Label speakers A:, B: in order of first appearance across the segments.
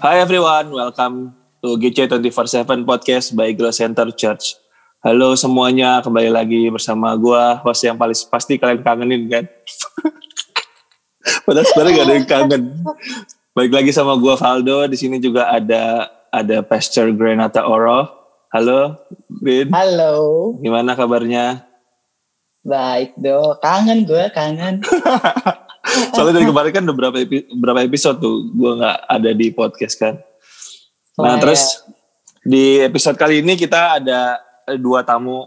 A: Hi everyone, welcome to GC 24/7 podcast by Glow Center Church. Halo semuanya, kembali lagi bersama gua, host yang paling pasti kalian kangenin kan. Padahal sebenarnya gak ada yang kangen. Baik lagi sama gua Valdo, di sini juga ada ada Pastor Grenata Oro. Halo, Bin.
B: Halo,
A: Gimana kabarnya?
B: baik do. Kangen gue, kangen.
A: Soalnya dari kemarin kan udah berapa, epi- berapa episode tuh gue nggak ada di podcast kan. Nah
B: Lumayan.
A: terus di episode kali ini kita ada eh, dua tamu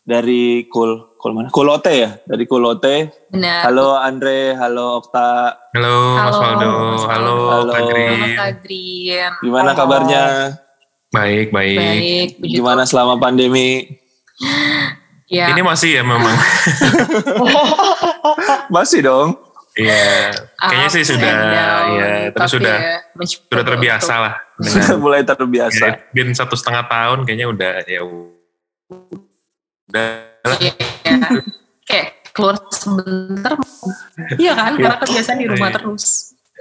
A: dari Kul Kul mana? Kulote ya dari Kulote.
C: Benar.
A: Halo Andre, halo Okta,
D: Halo, Mas Waldo, halo,
A: Halo.
D: Kadri.
C: Halo Kadrian.
A: gimana
B: Halo.
A: kabarnya?
D: Baik, baik.
C: Baik.
A: Gimana selama pandemi?
C: Ya.
D: Ini masih ya memang.
A: Masih dong.
D: Iya, kayaknya sih sudah,
C: down,
D: ya, tapi sudah
C: ya,
D: sudah terbiasa
C: untuk-
D: lah dengan
A: Mulai terbiasa.
D: ya, bin satu setengah tahun kayaknya udah ya udah.
C: Iya. Kayak keluar sebentar. Iya kan? Karena kebiasaan di rumah
D: Iya.
C: terus.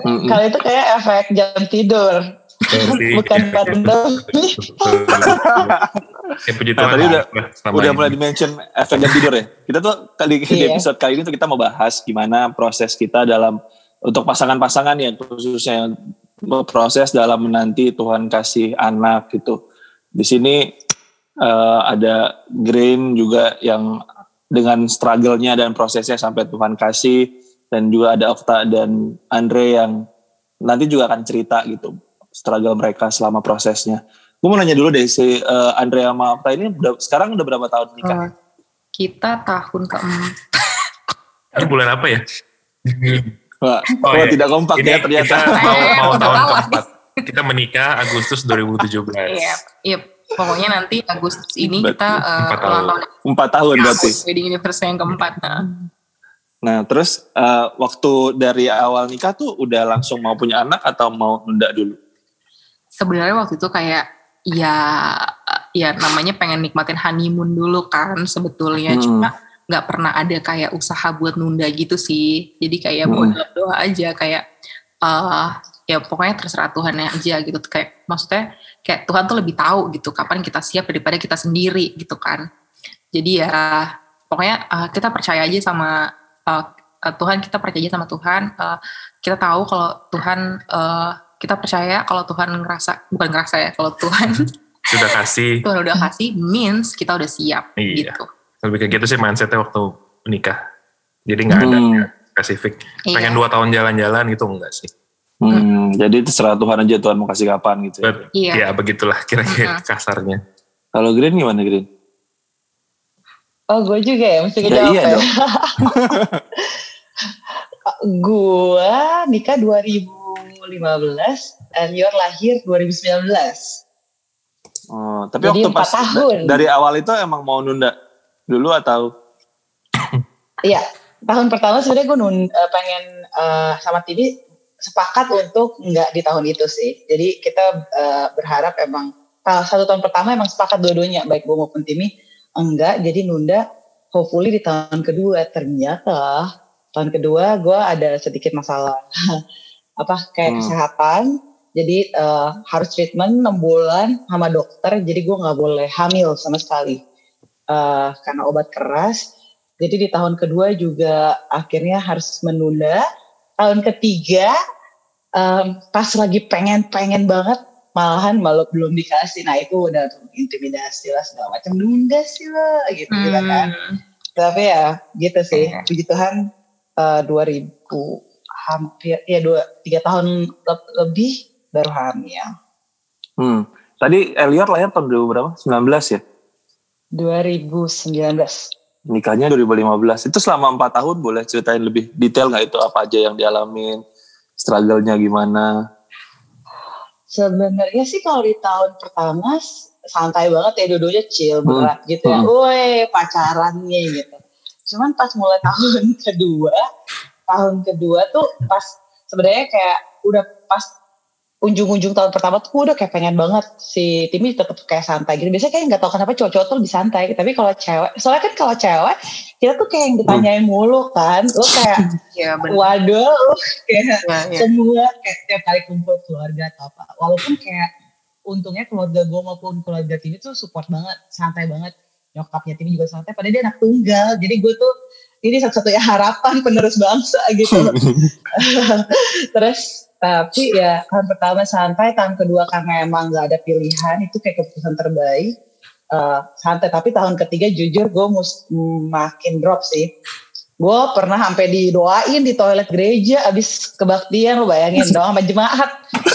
A: Mm-mm.
B: Kalau itu kayak efek jam tidur,
D: Berarti-
B: bukan pandemi.
D: Ya puji
A: Nah,
D: Tuhan
A: tadi
D: lah,
A: udah-
D: selama
A: Udah mulai di-mention efek jam tidur ya. Kita tuh kali di
B: Iya.
A: episode kali ini tuh kita mau bahas gimana proses kita dalam untuk pasangan-pasangan yang khususnya yang proses dalam menanti Tuhan kasih anak gitu. Di sini eh, ada Green juga yang dengan struggle-nya dan prosesnya sampai Tuhan kasih dan juga ada Okta dan Andre yang nanti juga akan cerita gitu struggle mereka selama prosesnya. Gue mau nanya dulu deh si eh, Andre sama Okta ini udah, sekarang udah berapa tahun nikah?
C: Eh, kita tahun keempat.
D: Ini bulan apa ya?
A: Wah,
D: Oh,
A: oh,
D: iya.
A: tidak kompak
D: Ini
A: ya ternyata.
D: kita mau, mau
C: Udah
D: tahun keempat. Kita menikah Agustus 2017.
C: Iya. Iya. Pokoknya nanti Agustus ini
A: Berarti
C: kita eh,
D: empat
C: ulang
D: tahun.
C: tahun
A: Empat tahun berarti.
C: wedding anniversary yang keempat. Nah,
A: Nah terus eh, waktu dari awal nikah tuh udah langsung mau punya anak atau mau nunda dulu?
C: sebenarnya waktu itu kayak ya ya namanya pengen nikmatin honeymoon dulu kan sebetulnya.
A: Hmm.
C: cuma nggak pernah ada kayak usaha buat nunda gitu sih. Jadi kayak
A: Hmm.
C: buat doa aja kayak eh ya pokoknya terserah Tuhan aja gitu. Kayak maksudnya kayak Tuhan tuh lebih tahu gitu kapan kita siap daripada kita sendiri gitu kan. Jadi ya pokoknya eh, kita percaya aja sama eh, Tuhan kita percaya aja sama Tuhan. Eh, kita tahu kalau Tuhan eh, kita percaya kalau Tuhan ngerasa bukan ngerasa ya kalau Tuhan
D: Sudah kasih.
C: Tuhan udah kasih means kita udah siap
D: Iya.
C: gitu
D: Lebih kayak gitu sih mindsetnya waktu menikah. Jadi nggak ada
A: Hmm.
D: spesifik.
C: Iya.
D: Pengen dua tahun jalan-jalan gitu enggak sih?
A: Hmm, jadi terserah Tuhan aja Tuhan mau kasih kapan gitu. ya.
C: Iya.
D: Ya begitulah kira-kira
C: Mm-mm.
D: kasarnya.
A: Kalau Green gimana Green?
B: Oh, gue juga ya, mesti
A: Ya,
B: ngejawab
A: iya
B: ya.
A: dong.
B: gue nikah 2015, Elior lahir 2019.
A: Oh, tapi
B: Jadi
A: waktu pas
B: tahun.
A: dari awal itu emang mau nunda dulu atau?
B: Iya, tahun pertama sebenarnya gue nun, eh, pengen eh, sama Tini sepakat untuk nggak di tahun itu sih. Jadi kita eh, berharap emang satu tahun pertama emang sepakat dua-duanya baik gue maupun Timi enggak. Jadi nunda hopefully di tahun kedua ternyata tahun kedua gue ada sedikit masalah apa kayak
A: Hmm.
B: kesehatan. Jadi eh, harus treatment 6 bulan sama dokter. Jadi gue nggak boleh hamil sama sekali Eh, karena obat keras. Jadi di tahun kedua juga akhirnya harus menunda. Tahun ketiga em, pas lagi pengen-pengen banget malahan malah belum dikasih. Nah itu udah tuh intimidasi lah segala macam. Nunda sih lah gitu gitu kan.
C: Hmm.
B: Tapi ya gitu sih. Puji Tuhan eh, 2000 hampir ya dua tiga tahun le- lebih baru hamil.
A: Hmm. Tadi Elior lahir tahun 2000 berapa? 19 ya?
B: 2019.
A: Nikahnya 2015. Itu selama empat tahun boleh ceritain lebih detail nggak itu apa aja yang dialamin, struggle-nya gimana?
B: Sebenarnya sih kalau di tahun pertama santai banget ya dua-duanya chill
A: Hmm.
B: berat gitu ya.
A: Hmm.
B: Woi pacarannya gitu. Cuman pas mulai tahun kedua, tahun kedua tuh pas sebenarnya kayak udah pas ujung-ujung tahun pertama tuh gue udah kayak pengen banget si Timi tetap kayak santai gitu. Biasanya kayak nggak tahu kenapa cowok-cowok tuh lebih santai. Tapi kalau cewek, soalnya kan kalau cewek kita tuh kayak yang ditanyain mulu kan. Lo kayak
C: Iya benar.
B: waduh, lo kayak
C: Iya, iya.
B: semua kayak tiap kali kumpul keluarga atau apa. Walaupun kayak untungnya keluarga gue maupun keluarga Timi tuh support banget, santai banget. Nyokapnya Timi juga santai, padahal dia anak tunggal. Jadi gue tuh ini satu-satunya harapan penerus bangsa gitu. Terus tapi ya tahun pertama santai, tahun kedua karena emang nggak ada pilihan itu kayak keputusan terbaik. Eh, santai tapi tahun ketiga jujur gue mus- makin drop sih. Gue pernah sampai didoain di toilet gereja abis kebaktian lo bayangin dong sama jemaat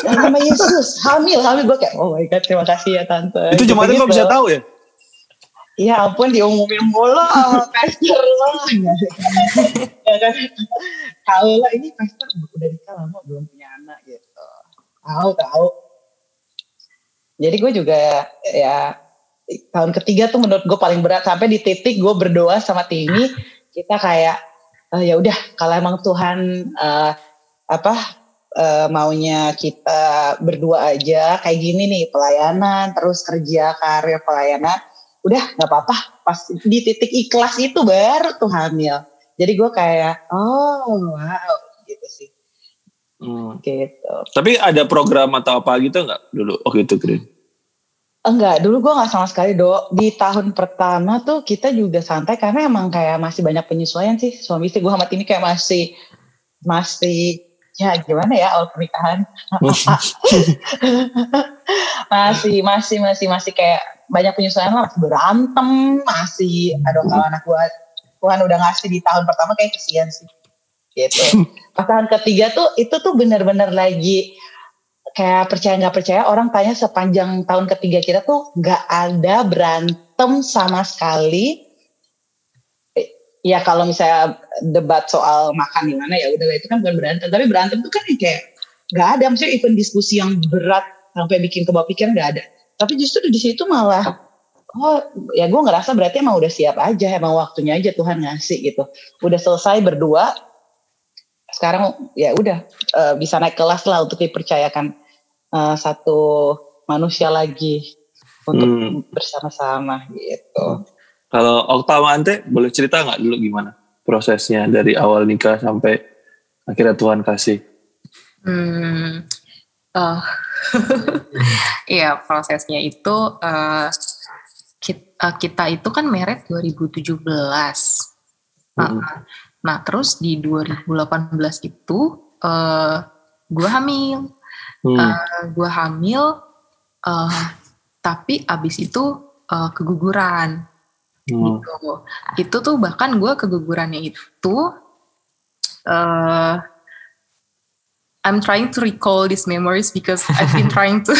B: nama Yesus hamil hamil gue kayak oh my god terima kasih ya tante.
A: Itu jemaatnya kok
B: Gitu.
A: bisa tahu ya?
B: Ya ampun diumumin mulu sama pastor lo. ya kan. Tahu lah ini pastor udah nikah lama belum punya anak gitu. Tahu tahu. Jadi gue juga ya tahun ketiga tuh menurut gue paling berat sampai di titik gue berdoa sama Timi kita kayak "Eh, ya udah kalau emang Tuhan eh, apa eh, maunya kita berdua aja kayak gini nih pelayanan terus kerja karir pelayanan udah nggak apa-apa pas di titik ikhlas itu baru tuh hamil jadi gue kayak oh wow gitu sih
A: Hmm.
B: gitu
A: Tapi ada program atau apa gitu nggak dulu? Oh gitu, Green.
B: enggak dulu gue nggak sama sekali do di tahun pertama tuh kita juga santai karena emang kayak masih banyak penyesuaian sih suami istri gue sama Timi kayak masih masih ya gimana ya awal pernikahan masih masih masih masih kayak banyak penyesuaian lah masih berantem masih aduh kalau anak gue Tuhan udah ngasih di tahun pertama kayak kesian sih gitu. Pas tahun ketiga tuh itu tuh bener-bener lagi kayak percaya nggak percaya orang tanya sepanjang tahun ketiga kita tuh nggak ada berantem sama sekali. Ya kalau misalnya debat soal makan gimana ya udah itu kan bukan berantem. Tapi berantem tuh kan kayak nggak ada maksudnya even diskusi yang berat sampai bikin kebawa pikiran nggak ada tapi justru di situ malah oh ya gue ngerasa berarti emang udah siap aja emang waktunya aja Tuhan ngasih gitu udah selesai berdua sekarang ya udah eh, bisa naik kelas lah untuk dipercayakan eh, satu manusia lagi untuk
A: Hmm.
B: bersama-sama gitu.
A: Kalau Okta sama Ante boleh cerita nggak dulu gimana prosesnya dari awal nikah sampai akhirnya Tuhan kasih?
C: Hmm, eh, Iya prosesnya itu eh, kit- eh, kita, itu kan meret 2017. Nah,
A: Hmm.
C: nah terus di 2018 itu eh gue hamil,
A: Hmm.
C: gue hamil, eh, tapi abis itu eh, keguguran
A: Hmm.
C: gitu. Itu tuh bahkan gue kegugurannya itu eh I'm trying to recall these memories because I've been trying to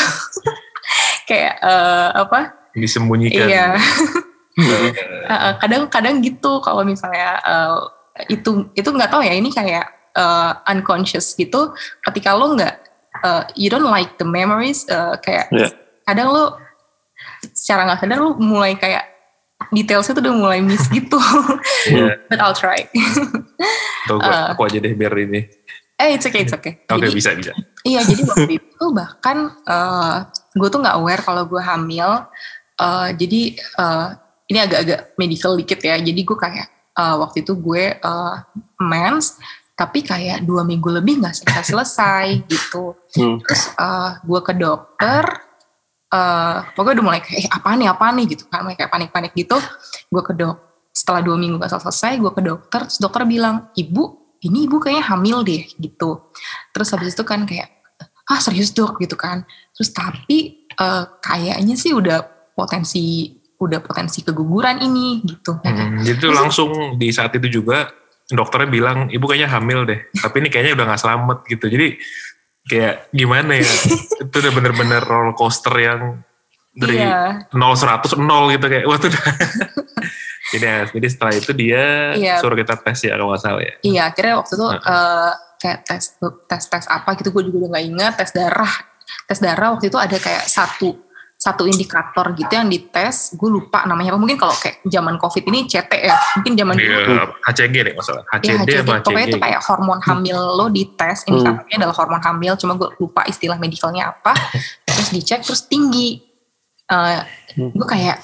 C: kayak eh, apa?
D: disembunyikan.
C: Iya.
A: Hmm.
C: Eh, Kadang-kadang gitu kalau misalnya eh, itu itu nggak tahu ya ini kayak eh, unconscious gitu. Ketika lo nggak eh, you don't like the memories eh, kayak
A: Iya.
C: kadang lo secara nggak sadar lo mulai kayak detailsnya tuh udah mulai miss gitu.
D: Iya.
C: But I'll try.
D: Tuh, gua-
C: Eh.
D: aku aja deh biar ini.
C: Eh it's okay it's okay.
D: Oke
C: Jadi-
D: bisa bisa.
C: Iya, jadi waktu itu bahkan gue tuh nggak aware kalau gue hamil. Eh, jadi eh, ini agak-agak medical dikit ya. Jadi gue kayak eh, waktu itu gue eh, mens, tapi kayak dua minggu lebih nggak selesai-selesai gitu.
A: Hmm.
C: Terus eh, gue ke dokter, eh pokoknya udah mulai kayak eh, apa nih apa nih gitu kan, mulai kayak panik-panik gitu. Gue ke dok, setelah dua minggu gak selesai, gue ke dokter, terus dokter bilang, ibu ini ibu kayaknya hamil deh gitu. Terus habis itu kan kayak, ah serius dok gitu kan. Terus tapi eh, kayaknya sih udah potensi udah potensi keguguran ini gitu.
D: Hmm, jadi tuh langsung di saat itu juga dokternya bilang ibu kayaknya hamil deh. Tapi ini kayaknya udah nggak selamat gitu. Jadi kayak gimana ya? itu udah bener-bener roller coaster yang dari
C: Iya.
D: 0 100 0 gitu kayak wah tuh udah. Jadi, jadi setelah itu dia
C: Iya.
D: suruh kita tes ya kalau nggak salah ya.
C: Iya, akhirnya waktu itu
D: Heeh.
C: eh, kayak tes tes tes apa gitu gue juga udah nggak ingat tes darah tes darah waktu itu ada kayak satu satu indikator gitu yang dites gue lupa namanya apa mungkin kalau kayak zaman covid ini CT ya mungkin zaman dulu
D: Iya, HCG deh masalah.
C: ya
D: HCD
C: HCG
D: apa
C: pokoknya
D: HCG?
C: itu kayak hormon hamil lo dites indikatornya adalah hormon hamil cuma gue lupa istilah medicalnya apa terus dicek terus tinggi Eh, gue kayak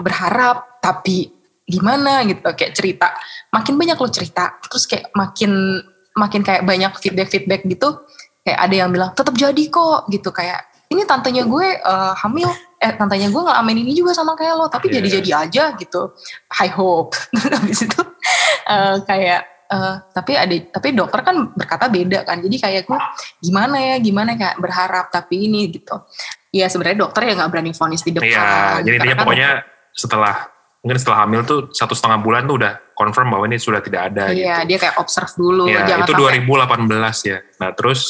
C: berharap tapi gimana gitu. Kayak cerita makin banyak lo cerita terus kayak makin makin kayak banyak feedback feedback gitu kayak ada yang bilang tetap jadi kok gitu. Kayak ini tantenya gue eh, hamil. Eh tantenya gue ngalamin ini juga sama kayak lo tapi
D: Iya.
C: jadi-jadi aja gitu. High hope. Habis itu eh, kayak eh, tapi ada tapi dokter kan berkata beda kan. Jadi kayak gue gimana ya gimana? Kayak berharap tapi ini gitu. Ya sebenarnya dokter ya nggak berani vonis di depan
D: Iya, jadi
C: Karena
D: intinya
C: kan
D: pokoknya setelah mungkin setelah hamil tuh satu setengah bulan tuh udah confirm bahwa ini sudah tidak ada
C: Iya,
D: gitu.
C: dia kayak observe dulu,
D: Ya,
C: jangan
D: itu
C: sampai
D: 2018 ya. Nah, terus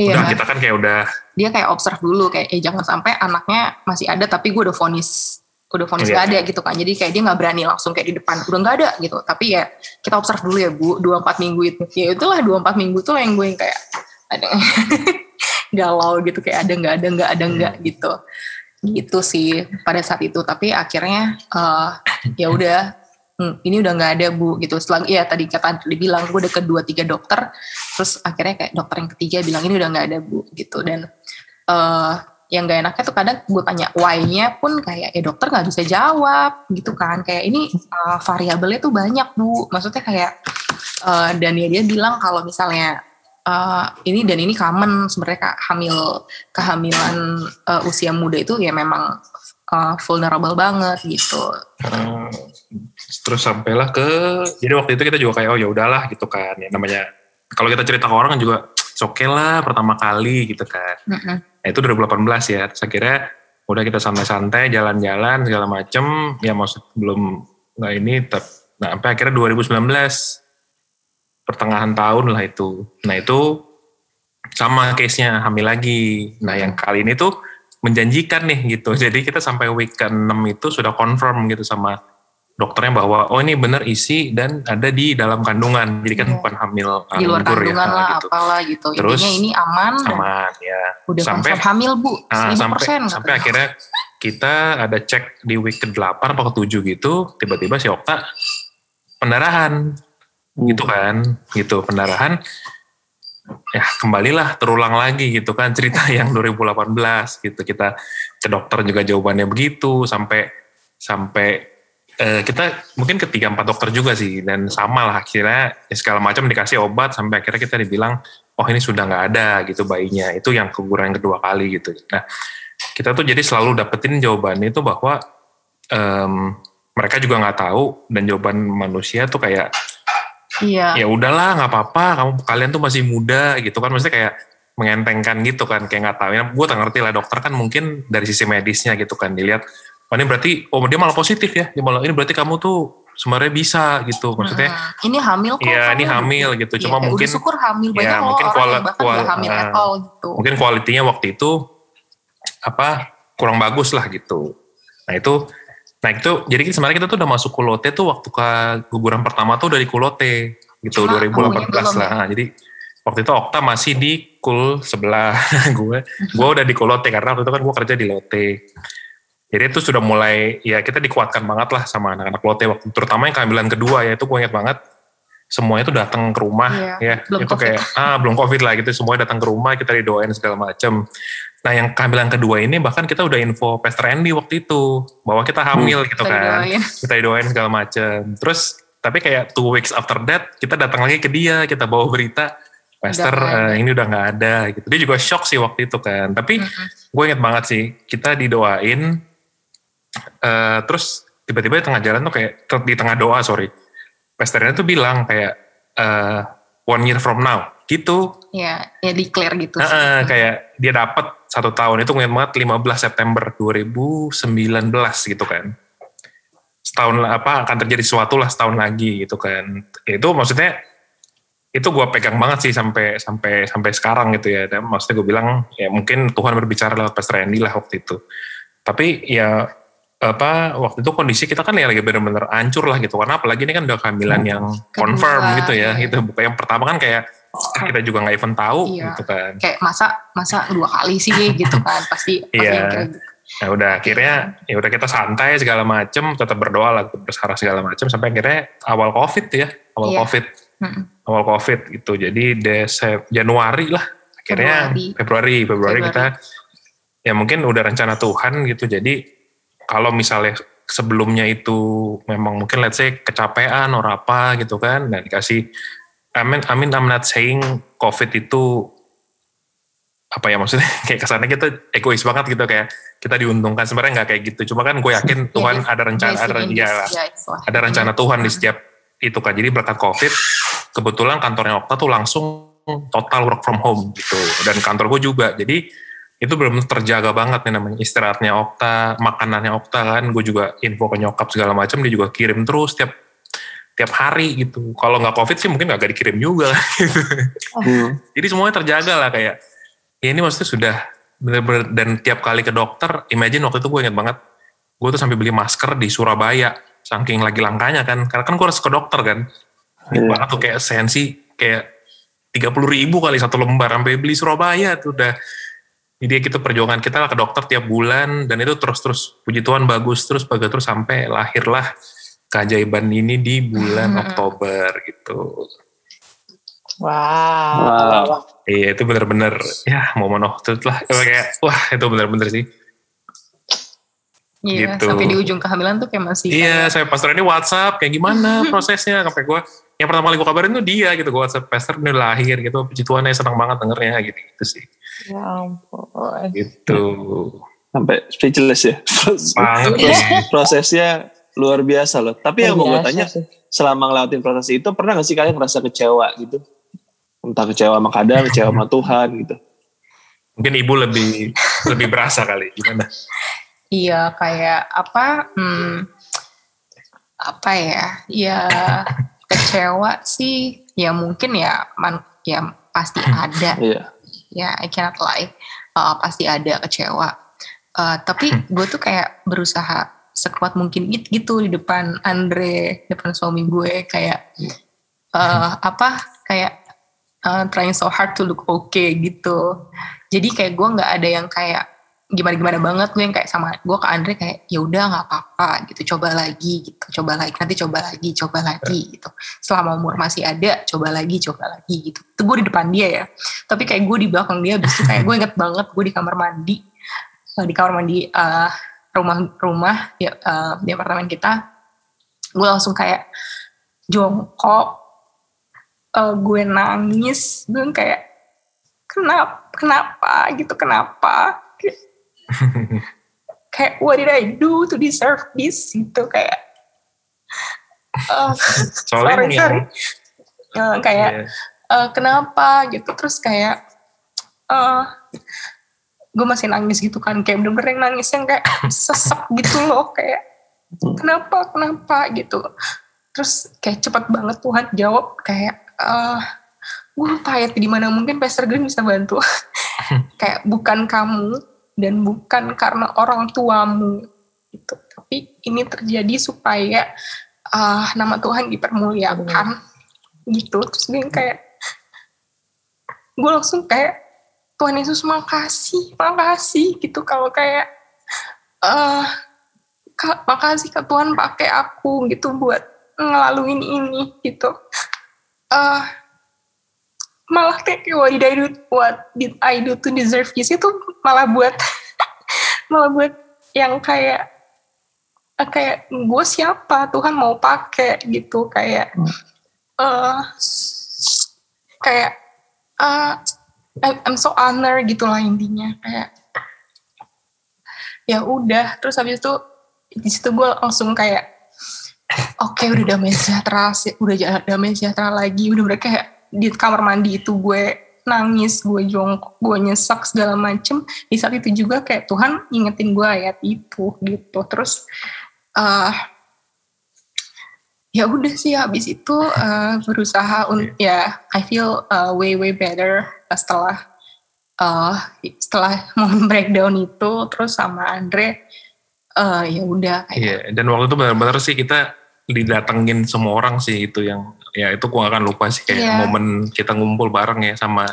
C: iya,
D: udah kita kan kayak udah
C: dia kayak observe dulu kayak eh jangan sampai anaknya masih ada tapi gue udah vonis udah vonis
D: Iya.
C: gak ada gitu kan. Jadi kayak dia nggak berani langsung kayak di depan udah nggak ada gitu. Tapi ya kita observe dulu ya Bu, 24 minggu itu. Ya itulah 24 minggu tuh yang gue yang kayak ada galau gitu kayak ada nggak ada nggak ada nggak gitu. Gitu sih pada saat itu. Tapi akhirnya eh, ya udah hmm, ini udah nggak ada bu gitu. Setelah ya tadi kata dibilang gue udah kedua tiga dokter. Terus akhirnya kayak dokter yang ketiga bilang ini udah nggak ada bu gitu. Dan eh yang gak enaknya tuh kadang gue tanya why-nya pun kayak ya dokter nggak bisa jawab gitu kan. Kayak ini eh, variabelnya tuh banyak bu. Maksudnya kayak eh, dan ya dia bilang kalau misalnya eh, ini dan ini common sebenarnya hamil kehamilan eh, usia muda itu ya memang eh, vulnerable banget gitu
D: eh, terus sampailah ke jadi waktu itu kita juga kayak oh ya udahlah gitu kan. Ya namanya kalau kita cerita ke orang kan juga oke lah pertama kali gitu kan.
C: Mm-mm.
D: Nah, itu 2018 ya. Terus akhirnya udah kita santai-santai jalan-jalan segala macem ya maksud belum nggak ini tep, nah sampai akhirnya 2019 pertengahan tahun lah itu. Nah itu sama case-nya hamil lagi. Nah yang kali ini tuh menjanjikan nih gitu. Jadi kita sampai week ke-6 itu sudah confirm gitu sama dokternya bahwa oh ini bener isi dan ada di dalam kandungan. Jadi kan
C: Iya.
D: bukan hamil
C: di luar
D: anggur
C: kandungan
D: ya
C: lah
D: gitu.
C: apalah gitu.
D: Terus,
C: intinya ini aman,
D: aman ya.
C: udah
D: sampai
C: hamil bu.
D: Nah,
C: 1000%
D: sampai
C: katanya.
D: sampai akhirnya kita ada cek di week ke-8 apa ke-7 gitu, tiba-tiba si Okta pendarahan gitu kan, gitu pendarahan. Ya, kembalilah terulang lagi gitu kan cerita yang 2018 gitu. Kita ke dokter juga jawabannya begitu sampai sampai eh, kita mungkin ketiga empat dokter juga sih dan sama lah akhirnya ya segala macam dikasih obat sampai akhirnya kita dibilang oh ini sudah nggak ada gitu bayinya itu yang keguguran kedua kali gitu nah kita tuh jadi selalu dapetin jawabannya itu bahwa em, mereka juga nggak tahu dan jawaban manusia tuh kayak
C: iya.
D: Ya udahlah nggak apa-apa. Kamu kalian tuh masih muda gitu kan. Maksudnya kayak mengentengkan gitu kan. Kayak nggak tahu. Ya gue tak ngerti lah. Dokter kan mungkin dari sisi medisnya gitu kan dilihat. Oh ini berarti oh dia malah positif ya? Dia malah ini berarti kamu tuh sebenarnya bisa gitu. Maksudnya
C: Mm-mm. ini hamil kok
D: Iya, ini hamil gitu.
C: Iya,
D: Cuma
C: kayak
D: mungkin-
C: syukur hamil. Banyak
D: ya,
C: loh
D: mungkin
C: orang
D: kuala-
C: nggak hamil at all gitu.
D: Mungkin kualitinya waktu itu apa kurang bagus lah gitu. Nah itu, nah itu jadi sebenarnya kita tuh udah masuk kulote tuh waktu ke guguran pertama tuh dari kulote gitu
C: Cuma
D: 2018
C: kamunya belum
D: lah.
C: ya?
D: Nah, jadi waktu itu Okta masih di kul sebelah gue, gue udah di kulote karena waktu itu kan gue kerja di lote. Jadi itu sudah mulai ya kita dikuatkan banget lah sama anak-anak lote waktu terutama yang kehamilan kedua ya itu gue ingat banget semuanya tuh datang ke rumah
C: Iya,
D: ya
C: belum
D: itu
C: COVID.
D: kayak ah belum covid lah gitu semuanya datang ke rumah kita didoain segala macem nah yang kehamilan kedua ini bahkan kita udah info Pastor Andy waktu itu bahwa kita hamil gitu
C: Kita
D: kan.
C: didoain.
D: kita didoain segala macem. Terus tapi kayak two weeks after that kita datang lagi ke dia kita bawa berita Pastor
C: Udah
D: eh, ini udah nggak ada gitu. Dia juga shock sih waktu itu kan. Tapi gue inget banget sih kita didoain eh, terus tiba-tiba di tengah jalan tuh kayak di tengah doa sorry pastornya tuh bilang kayak eh, one year from now. Gitu.
C: Ya ya declare gitu sih.
D: Kayak dia dapat satu tahun itu inget banget 15 September 2019 gitu kan. Setahun apa akan terjadi sesuatu lah setahun lagi gitu kan. Itu maksudnya itu gue pegang banget sih sampai sampai sampai sekarang gitu ya. Dan maksudnya gue bilang ya mungkin Tuhan berbicara lewat Pastor Randy lah waktu itu. Tapi ya apa waktu itu kondisi kita kan ya lagi bener-bener hancur lah gitu karena apalagi ini kan udah kehamilan yang
C: Kedua,
D: confirm gitu ya
C: iya.
D: gitu bukan yang pertama kan kayak ah, kita juga nggak even tahu
C: Iya.
D: gitu kan
C: kayak masa masa dua kali sih gitu kan pasti pasti
D: Iya.
C: yang kayak gitu.
D: Ya udah akhirnya ya udah kita santai segala macem, tetap berdoa lah, berharap segala macem sampai akhirnya awal covid ya, awal
C: Iya.
D: covid,
C: Mm-mm.
D: awal covid gitu. Jadi Desep Januari lah akhirnya
C: Februari.
D: Februari Februari,
C: Februari.
D: kita ya mungkin udah rencana Tuhan gitu. Jadi kalau misalnya sebelumnya itu memang mungkin let's say kecapean or apa gitu kan, dan dikasih I mean, I mean I'm not saying COVID itu apa ya maksudnya? Kayak kesannya kita egois banget gitu kayak kita diuntungkan. Sebenarnya nggak kayak gitu. Cuma kan gue yakin Tuhan
C: Iya,
D: ada rencana ada
C: in
D: ya, ada rencana Tuhan di setiap itu kan. Jadi berkat COVID kebetulan kantornya Okta tuh langsung total work from home gitu. Dan kantor gue juga. Jadi itu belum terjaga banget nih namanya. Istirahatnya Okta makanannya Okta kan. Gue juga info ke nyokap segala macam dia juga kirim terus tiap tiap hari gitu. Kalau nggak covid sih mungkin nggak dikirim juga gitu.
A: Hmm.
D: jadi semuanya terjaga lah kayak ya ini maksudnya sudah bener-bener dan tiap kali ke dokter imagine waktu itu gue inget banget gue tuh sampai beli masker di Surabaya saking lagi langkanya kan. Karena kan gue harus ke dokter kan. Inget
A: Iya.
D: banget tuh kayak sensi kayak tiga puluh ribu kali satu lembar sampai beli Surabaya tuh udah jadi kita perjuangan kita lah ke dokter tiap bulan dan itu terus-terus puji Tuhan bagus terus bagus terus sampai lahirlah keajaiban ini di bulan
C: Hmm.
D: Oktober gitu.
B: Wow.
A: Wow.
D: Iya itu bener-bener ya momen of truth lah. Kayak wah itu bener-bener sih.
C: Iya,
D: Gitu.
C: sampai di ujung kehamilan tuh kayak masih
D: Iya saya pastor ini WhatsApp kayak gimana prosesnya sampai gue yang pertama kali gue kabarin tuh dia gitu gue WhatsApp pastor ini lahir gitu puji Tuhan ya senang banget dengernya gitu gitu sih
B: Ya ampun.
D: gitu
A: Sampai speechless ya. Prosesnya luar biasa loh. Tapi yang mau gue tanya,
B: sih.
A: selama ngelewatin proses itu pernah gak sih kalian ngerasa kecewa gitu? Entah kecewa sama keadaan, kecewa sama Tuhan gitu.
D: mungkin ibu lebih lebih berasa kali gimana
C: Iya kayak apa? Hmm, apa ya? Ya kecewa sih. Ya mungkin ya, man, ya pasti ada.
A: Iya.
C: Ya I cannot lie. Uh, pasti ada kecewa. Uh, tapi gue tuh kayak berusaha sekuat mungkin git- gitu di depan Andre, depan suami gue kayak uh, apa? Kayak uh, trying so hard to look okay gitu. Jadi kayak gue nggak ada yang kayak gimana gimana banget gue yang kayak sama gue ke Andre kayak ya udah nggak apa-apa gitu. Coba lagi gitu. Coba lagi nanti coba lagi coba lagi gitu. Selama umur masih ada coba lagi coba lagi gitu. Itu gue di depan dia ya. Tapi kayak gue di belakang dia abis itu kayak gue inget banget gue di kamar mandi eh, di kamar mandi eh, rumah rumah ya, eh, di apartemen kita gue langsung kayak jongkok eh, gue nangis gue kayak kenapa kenapa? gitu kenapa Kayak- what did I do to deserve this? Gitu kayak
D: soalnya
C: sorry
D: yang
C: sorry. Eh, kayak
D: Iya.
C: eh, kenapa gitu terus kayak eh gue masih nangis gitu kan kayak bener-bener yang nangis yang kayak sesek gitu loh kayak kenapa kenapa gitu. Terus kayak cepat banget Tuhan jawab kayak eh gue lupa ayat di mana mungkin Pastor Green bisa bantu. Kayak bukan kamu dan bukan karena orang tuamu gitu. Tapi ini terjadi supaya ah, nama Tuhan dipermuliakan. Gitu. Terus gue kayak gue langsung kayak Tuhan Yesus makasih makasih. Gitu. Kalau kayak eh Kak, makasih ke Tuhan pakai aku gitu buat ngelaluin ini gitu. Eh malah kayak what did I do what did I do to deserve this? Itu malah buat malah buat yang kayak eh, kayak gue siapa? Tuhan mau pakai gitu. Kayak eh kayak eh I'm, so honor gitu lah intinya. Kayak ya udah. Terus habis itu di situ gue langsung kayak oke udah damai sejahtera sih udah damai sejahtera lagi. Udah bener kayak di kamar mandi itu gue nangis gue jongkok gue nyesek segala macem. Di saat itu juga kayak Tuhan ingetin gue ayat itu gitu. Terus eh ya udah sih habis itu eh, berusaha un- ya I feel uh, way way better setelah eh setelah momen breakdown itu. Terus sama Andre eh ya udah
D: Iya, dan waktu itu benar-benar sih kita didatengin semua orang sih itu yang ya itu gua akan lupa sih kayak
C: Iya.
D: momen kita ngumpul bareng ya sama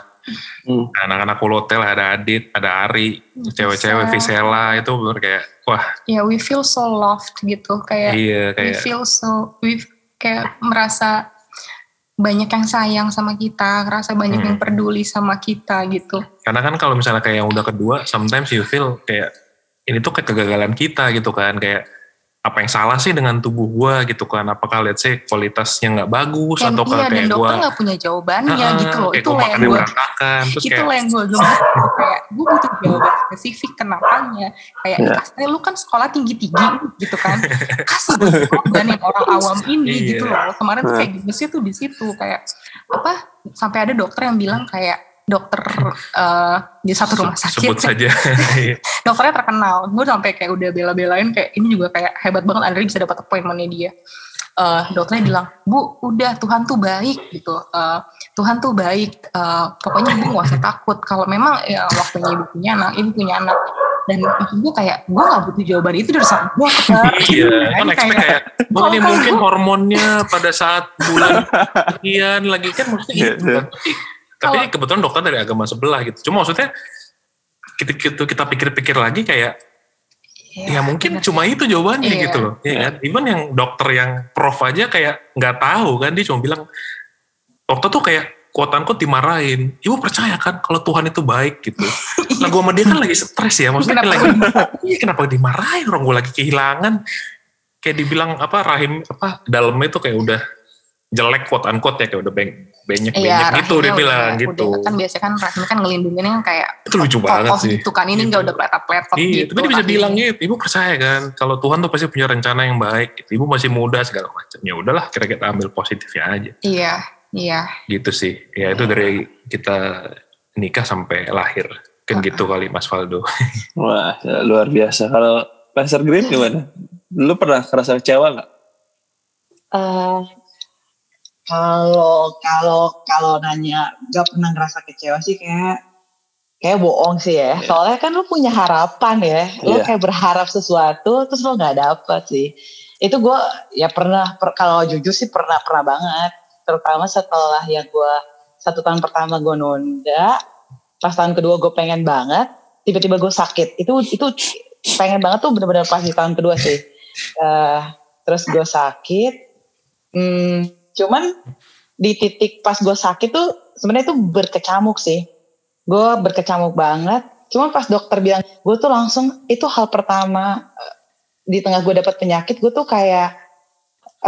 A: Hmm.
D: Anak-anak Kulotel ada Adit, ada Ari, cewek-cewek Visela itu bener kayak wah
C: Ya, we feel so loved gitu. Kayak
D: iya
C: we
D: kayak
C: feel so, we kayak merasa banyak yang sayang sama kita, ngerasa banyak
D: Hmm.
C: yang peduli sama kita gitu.
D: karena kan kalau misalnya kayak yang udah kedua sometimes you feel kayak ini tuh kayak kegagalan kita gitu kan kayak apa yang salah sih dengan tubuh gua gitu kan apakah lihat sih kualitasnya nggak bagus
C: Dan
D: atau
C: iya, dan
D: kayak
C: dokter
D: gua
C: nggak punya jawabannya
D: Ah,
C: gitu loh. Itu lah yang
D: makannya
C: gue
D: berantakan terus
C: itu
D: kayak
C: lah yang gue kayak gue butuh jawaban spesifik kenapanya kayak
A: Ya.
C: dikasih lu kan sekolah tinggi tinggi gitu kan kasih dong jawaban yang orang awam ini
D: Iya.
C: gitu loh kemarin tuh
A: Nah.
C: kayak gemesnya tuh di situ kayak apa sampai ada dokter yang bilang kayak dokter eh, di satu rumah sakit.
D: sebut saja.
C: Dokternya terkenal. Gue sampai kayak udah bela-belain kayak ini juga kayak hebat banget Andri bisa dapat appointmentnya dia. Eh, dokternya bilang bu udah Tuhan tuh baik gitu. Eh, Tuhan tuh baik. Eh, pokoknya ibu gak usah takut. Kalau memang ya waktunya ibu punya anak ibu punya anak. Dan maksud gue kayak gue gak butuh jawaban itu dari saat dokter
D: iya kan expect kayak oh, ini mungkin hormonnya pada saat bulan sekian lagi kan maksudnya
A: Iya,
D: itu kan. Tapi, tapi kebetulan dokter dari agama sebelah gitu. Cuma maksudnya kita kita, kita pikir-pikir lagi kayak ya mungkin cuma itu jawabannya
C: Iya.
D: gitu loh. Ya kan? Even yang dokter yang prof aja kayak nggak tahu kan dia cuma bilang dokter tuh kayak kuotan quote dimarahin. Ibu percaya kan kalau Tuhan itu baik? gitu. Nah gue sama dia kan lagi stres ya maksudnya
C: Kenapa
D: lagi iya kenapa dimarahin? Orang gue lagi kehilangan. Kayak dibilang apa rahim apa dalamnya tuh kayak udah jelek quote unquote ya kayak udah beng, benyek benyek gitu dia bilang
C: udah-
D: gitu
C: udah, kan biasanya kan rahim kan ngelindunginnya kan kayak
D: itu lucu banget sih
C: gitu kan ini nggak udah pletot-pletot
D: Iya,
C: gitu
D: tapi dia bisa
C: rahimnya.
D: bilang gitu, ibu percaya kan, kalau Tuhan tuh pasti punya rencana yang baik, gitu. ibu masih muda segala macam. Ya udahlah, kira kita ambil positifnya aja,
C: iya iya
D: gitu sih. Ya itu dari kita nikah sampai lahir, kan gitu kali Mas Faldo.
A: Wah, luar biasa. Kalau Pastor Green gimana? Lu pernah kerasa kecewa nggak?
B: Eh, kalau kalau kalau nanya gak pernah ngerasa kecewa sih kayak kayak bohong sih ya. Soalnya kan lu punya harapan ya. Lu
A: Iya.
B: kayak berharap sesuatu terus lu nggak dapet sih. Itu gue ya pernah per- kalau jujur sih pernah pernah banget. Terutama setelah yang gue satu tahun pertama gue nunda, pas tahun kedua gue pengen banget, tiba-tiba gue sakit. Itu itu pengen banget tuh bener-bener pas di tahun kedua sih. Eh, terus gue sakit, Hmm, cuman di titik pas gue sakit tuh sebenarnya tuh berkecamuk sih. Gue berkecamuk banget. Cuman pas dokter bilang, gue tuh langsung itu hal pertama eh, di tengah gue dapet penyakit, gue tuh kayak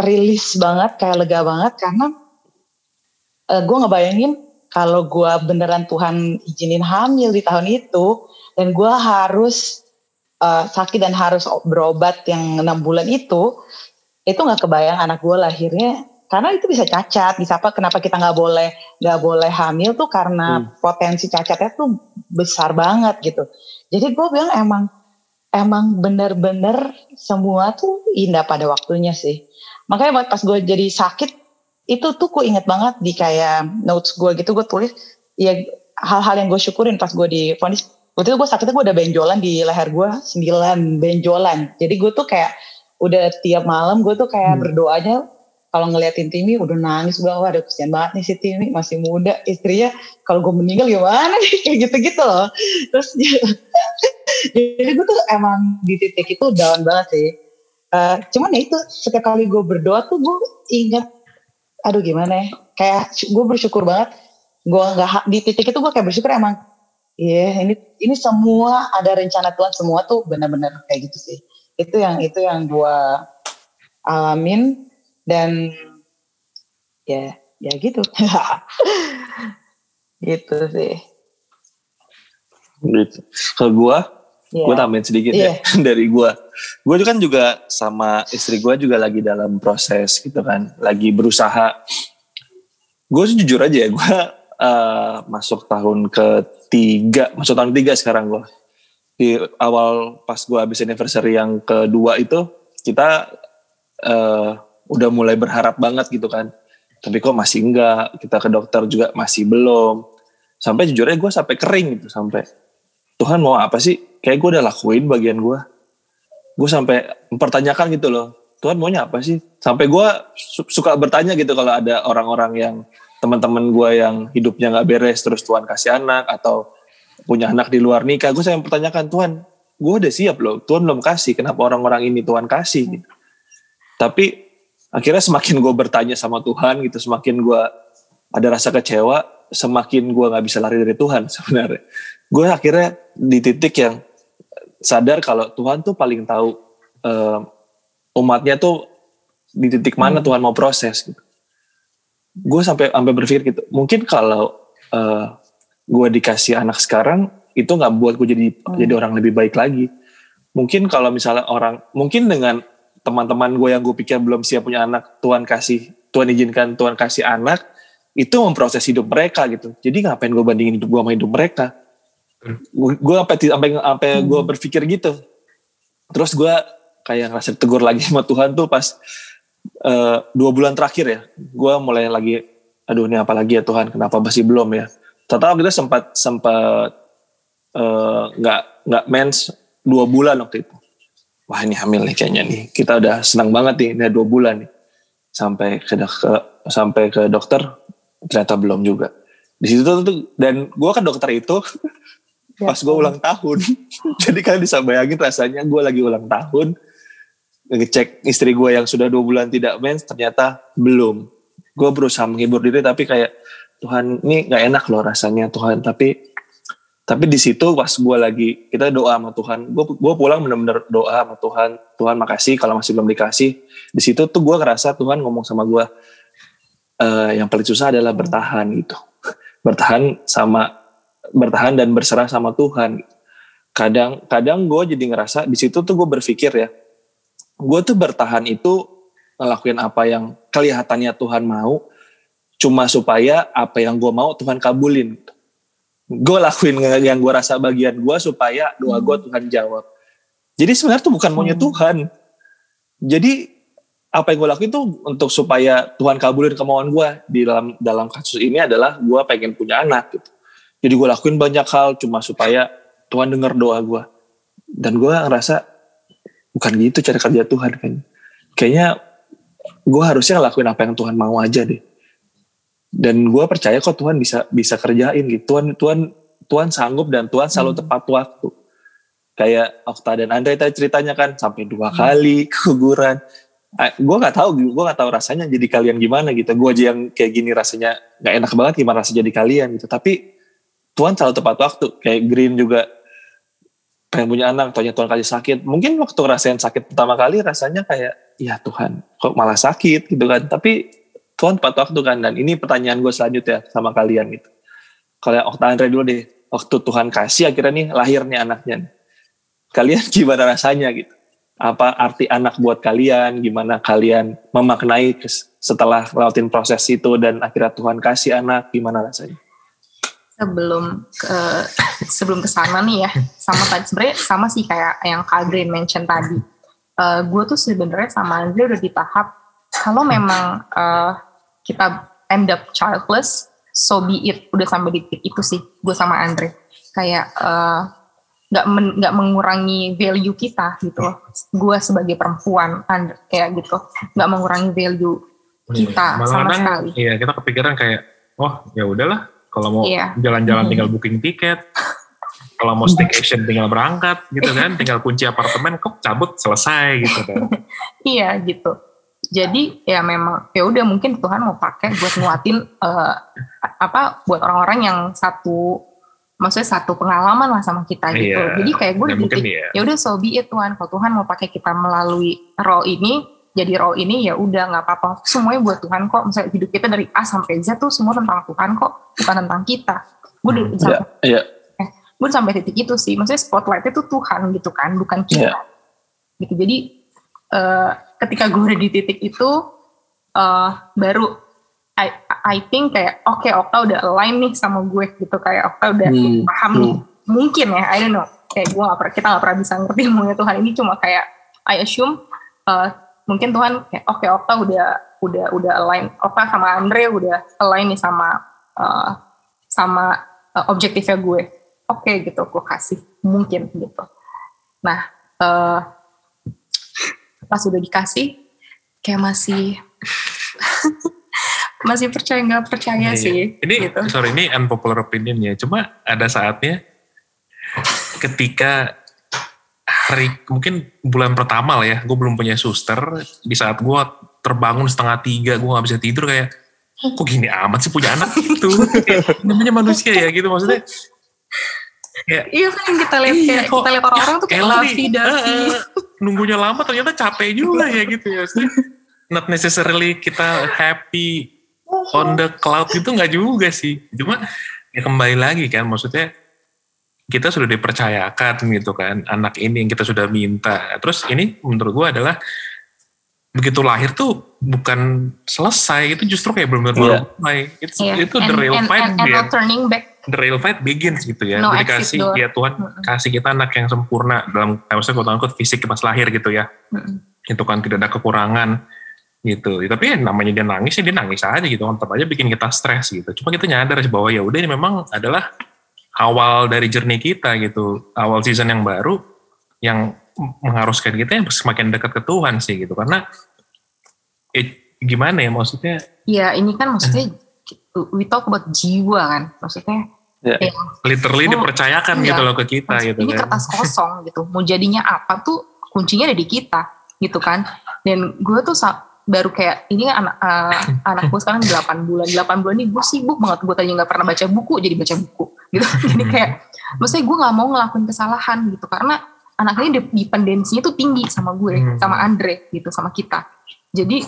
B: rilis banget, kayak lega banget karena eh, gue ngebayangin kalau gue beneran Tuhan izinin hamil di tahun itu dan gue harus eh, sakit dan harus berobat yang enam bulan itu itu nggak kebayang anak gue lahirnya karena itu bisa cacat bisa apa kenapa kita nggak boleh nggak boleh hamil tuh karena potensi cacatnya tuh besar banget gitu. Jadi gue bilang emang emang bener-bener semua tuh indah pada waktunya sih. Makanya buat pas gue jadi sakit itu tuh gue inget banget di kayak notes gue gitu gue tulis ya hal-hal yang gue syukurin pas gue di vonis waktu itu gue sakitnya gue udah benjolan di leher gue sembilan benjolan. Jadi gue tuh kayak udah tiap malam gue tuh kayak berdoanya kalau ngeliatin Timi udah nangis bilang wah ada kesian banget nih si Timi masih muda. Istrinya kalau gue meninggal gimana nih? Kayak gitu-gitu loh. Terus jadi gue tuh emang di titik itu down banget sih. Eh, cuman ya itu setiap kali gue berdoa tuh gue ingat aduh gimana ya? Kayak gue bersyukur banget. Gue nggak di titik itu gue kayak bersyukur emang iya ini ini semua ada rencana Tuhan semua tuh benar-benar kayak gitu sih. Itu yang itu yang gue alamin dan ya ya gitu gitu sih
A: Gitu. Kalau gue,
B: Iya.
A: gue tambahin sedikit
B: Iya.
A: ya dari gue. Gue kan juga sama istri gue juga lagi dalam proses gitu kan, lagi berusaha. Gue sih jujur aja ya, gue eh, masuk tahun ketiga, masuk tahun ketiga sekarang gue. Di awal pas gue habis anniversary yang kedua itu, kita eh, udah mulai berharap banget gitu kan. Tapi kok masih enggak, kita ke dokter juga masih belum. Sampai jujurnya gue sampai kering gitu, sampai Tuhan mau apa sih? Kayak gue udah lakuin bagian gue. Gue sampai mempertanyakan gitu loh. Tuhan maunya apa sih? Sampai gue su- suka bertanya gitu kalau ada orang-orang yang teman-teman gue yang hidupnya nggak beres terus Tuhan kasih anak atau punya anak di luar nikah gue saya pertanyakan Tuhan gue udah siap loh Tuhan belum kasih kenapa orang-orang ini Tuhan kasih gitu. tapi akhirnya semakin gue bertanya sama Tuhan gitu semakin gue ada rasa kecewa semakin gue nggak bisa lari dari Tuhan sebenarnya gue akhirnya di titik yang sadar kalau Tuhan tuh paling tahu uh, umatnya tuh di titik mana hmm. Tuhan mau proses gitu gue sampai sampai berpikir gitu mungkin kalau uh, gue dikasih anak sekarang itu nggak buat gue jadi hmm. jadi orang lebih baik lagi mungkin kalau misalnya orang mungkin dengan teman-teman gue yang gue pikir belum siap punya anak Tuhan kasih Tuhan izinkan Tuhan kasih anak itu memproses hidup mereka gitu jadi ngapain gue bandingin hidup gue sama hidup mereka gue sampai sampai sampai hmm. gue berpikir gitu terus gue kayak ngerasa tegur lagi sama Tuhan tuh pas uh, dua bulan terakhir ya, gue mulai lagi, aduh ini apa lagi ya Tuhan, kenapa masih belum ya? Total kita sempat sempat eh, nggak uh, nggak mens dua bulan waktu itu. Wah ini hamil nih kayaknya nih. Kita udah senang banget nih, ini dua bulan nih. Sampai ke, ke sampai ke dokter ternyata belum juga. Di situ tuh dan gue kan dokter itu ya, pas gue ulang tahun. Jadi kalian bisa bayangin rasanya gue lagi ulang tahun ngecek istri gue yang sudah dua bulan tidak mens ternyata belum gue berusaha menghibur diri tapi kayak Tuhan ini nggak enak loh rasanya Tuhan tapi tapi di situ pas gue lagi kita doa sama Tuhan. Gue gue pulang bener-bener doa sama Tuhan. Tuhan makasih kalau masih belum dikasih. Di situ tuh gue ngerasa Tuhan ngomong sama gue e, yang paling susah adalah bertahan gitu. Bertahan sama bertahan dan berserah sama Tuhan. Kadang kadang gue jadi ngerasa di situ tuh gue berpikir ya gue tuh bertahan itu ngelakuin apa yang kelihatannya Tuhan mau cuma supaya apa yang gue mau Tuhan kabulin gue lakuin yang gue rasa bagian gue supaya doa gue hmm. Tuhan jawab. Jadi sebenarnya tuh bukan maunya hmm. Tuhan. Jadi apa yang gue lakuin tuh untuk supaya Tuhan kabulin kemauan gue di dalam dalam kasus ini adalah gue pengen punya anak gitu. Jadi gue lakuin banyak hal cuma supaya Tuhan dengar doa gue dan gue ngerasa bukan gitu cara kerja Tuhan kan. Kayaknya gue harusnya ngelakuin apa yang Tuhan mau aja deh dan gue percaya kok Tuhan bisa bisa kerjain gitu Tuhan Tuhan Tuhan sanggup dan Tuhan selalu hmm. tepat waktu kayak Okta dan Andre tadi ceritanya kan sampai dua hmm. kali keguguran gue nggak tahu gue nggak tahu rasanya jadi kalian gimana gitu gue aja yang kayak gini rasanya nggak enak banget gimana rasanya jadi kalian gitu tapi Tuhan selalu tepat waktu kayak Green juga pengen punya anak, tanya Tuhan kasih sakit. Mungkin waktu ngerasain sakit pertama kali rasanya kayak, ya Tuhan, kok malah sakit gitu kan. Tapi Tuhan tepat waktu kan. Dan ini pertanyaan gue selanjutnya sama kalian gitu. Kalau Okta Andre dulu deh, waktu Tuhan kasih akhirnya nih lahirnya anaknya. Kalian gimana rasanya gitu? Apa arti anak buat kalian? Gimana kalian memaknai setelah lewatin proses itu dan akhirnya Tuhan kasih anak? Gimana rasanya?
C: sebelum ke sebelum ke sana nih ya sama tadi sebenarnya sama sih kayak yang Kak mention tadi uh, gue tuh sebenarnya sama Andre udah di tahap kalau memang uh, kita end up childless so be it udah sampai di titik itu sih gue sama Andre kayak nggak uh, nggak mengurangi value kita gitu loh gue sebagai perempuan Andre, kayak gitu nggak mengurangi value kita Malah sama sekali
D: iya kita kepikiran kayak oh ya udahlah kalau mau iya. jalan-jalan hmm. tinggal booking tiket. Kalau mau staycation tinggal berangkat gitu kan, tinggal kunci apartemen kok cabut selesai gitu kan.
C: iya gitu. Jadi ya memang ya udah mungkin Tuhan mau pakai buat nguatin uh, apa buat orang-orang yang satu maksudnya satu pengalaman lah sama kita gitu. Iya. Jadi kayak gue ya, iya. ya udah so be it Tuhan. Kalau Tuhan mau pakai kita melalui role ini, jadi role ini ya udah nggak apa-apa semuanya buat Tuhan kok misalnya hidup kita dari A sampai Z tuh semua tentang Tuhan kok bukan tentang kita gue udah hmm, sampai yeah, yeah. eh, gue sampai titik itu sih maksudnya spotlight itu Tuhan gitu kan bukan kita yeah. gitu jadi uh, ketika gue udah di titik itu uh, baru I, I think kayak oke okay, Okta udah align nih sama gue gitu kayak Okta udah hmm. paham hmm. nih mungkin ya I don't know kayak gue gak pernah kita gak pernah bisa ngerti ngomongnya Tuhan ini cuma kayak I assume uh, mungkin Tuhan kayak oke okay, Okta udah udah udah align Okta sama Andre udah align nih sama uh, sama uh, objektifnya gue oke okay, gitu gue kasih mungkin gitu nah uh, pas udah dikasih kayak masih masih percaya nggak percaya
D: Iya,
C: sih.
D: iya. Ini
C: gitu.
D: sorry ini unpopular opinion ya. Cuma ada saatnya ketika hari mungkin bulan pertama lah ya, gue belum punya suster. Di saat gue terbangun setengah tiga, gue nggak bisa tidur kayak "Oh, kok gini amat sih punya anak. Kayak, namanya manusia ya gitu maksudnya. Kayak,
C: Iya kan yang kita lihat
D: Iya,
C: kayak
D: kok-
C: kita lihat orang-orang tuh kayak
D: elah
C: Davi
D: eh, nunggunya lama ternyata capek juga ya gitu ya. Not necessarily kita happy on the cloud itu nggak juga sih. Cuma ya kembali lagi kan maksudnya kita sudah dipercayakan gitu kan anak ini yang kita sudah minta. Terus ini menurut gua adalah begitu lahir tuh bukan selesai itu justru kayak belum benar
A: Iya.
D: mulai. Itu,
C: Iya.
D: itu the
C: and,
D: real
C: and,
D: fight
C: and, and
D: ya
C: no turning back.
D: The real fight begins gitu ya.
C: No
D: Jadi
C: exit
D: kasih
C: door.
D: ya Tuhan
C: Mm-mm.
D: kasih kita anak yang sempurna dalam eh, maksudnya quote unquote fisik pas lahir gitu ya.
C: Mm-mm.
D: Itu kan tidak ada kekurangan gitu. Tapi ya namanya dia nangis ya dia nangis aja gitu. Tetap aja bikin kita stres gitu. Cuma kita nyadar sih bahwa ya udah ini memang adalah awal dari journey kita gitu. Awal season yang baru yang mengharuskan kita yang semakin dekat ke Tuhan sih gitu. Karena eh, gimana ya maksudnya
C: Ya ini kan maksudnya we talk about jiwa kan. Maksudnya
A: Ya.
C: ya,
D: literally
C: Oh,
D: dipercayakan
C: iya.
D: gitu loh ke kita
C: Maksud-
D: gitu
C: ini
D: kan.
C: kertas kosong gitu. Mau jadinya apa tuh kuncinya ada di kita gitu kan. Dan gue tuh baru kayak ini kan anak eh, anak gue sekarang 8 bulan. 8 bulan ini gue sibuk banget. Gue tadi nggak pernah baca buku jadi baca buku gitu. jadi kayak maksudnya gue nggak mau ngelakuin kesalahan gitu karena anak ini dep- dependensinya tuh tinggi sama gue,
D: Hmm.
C: sama Andre gitu, sama kita. Jadi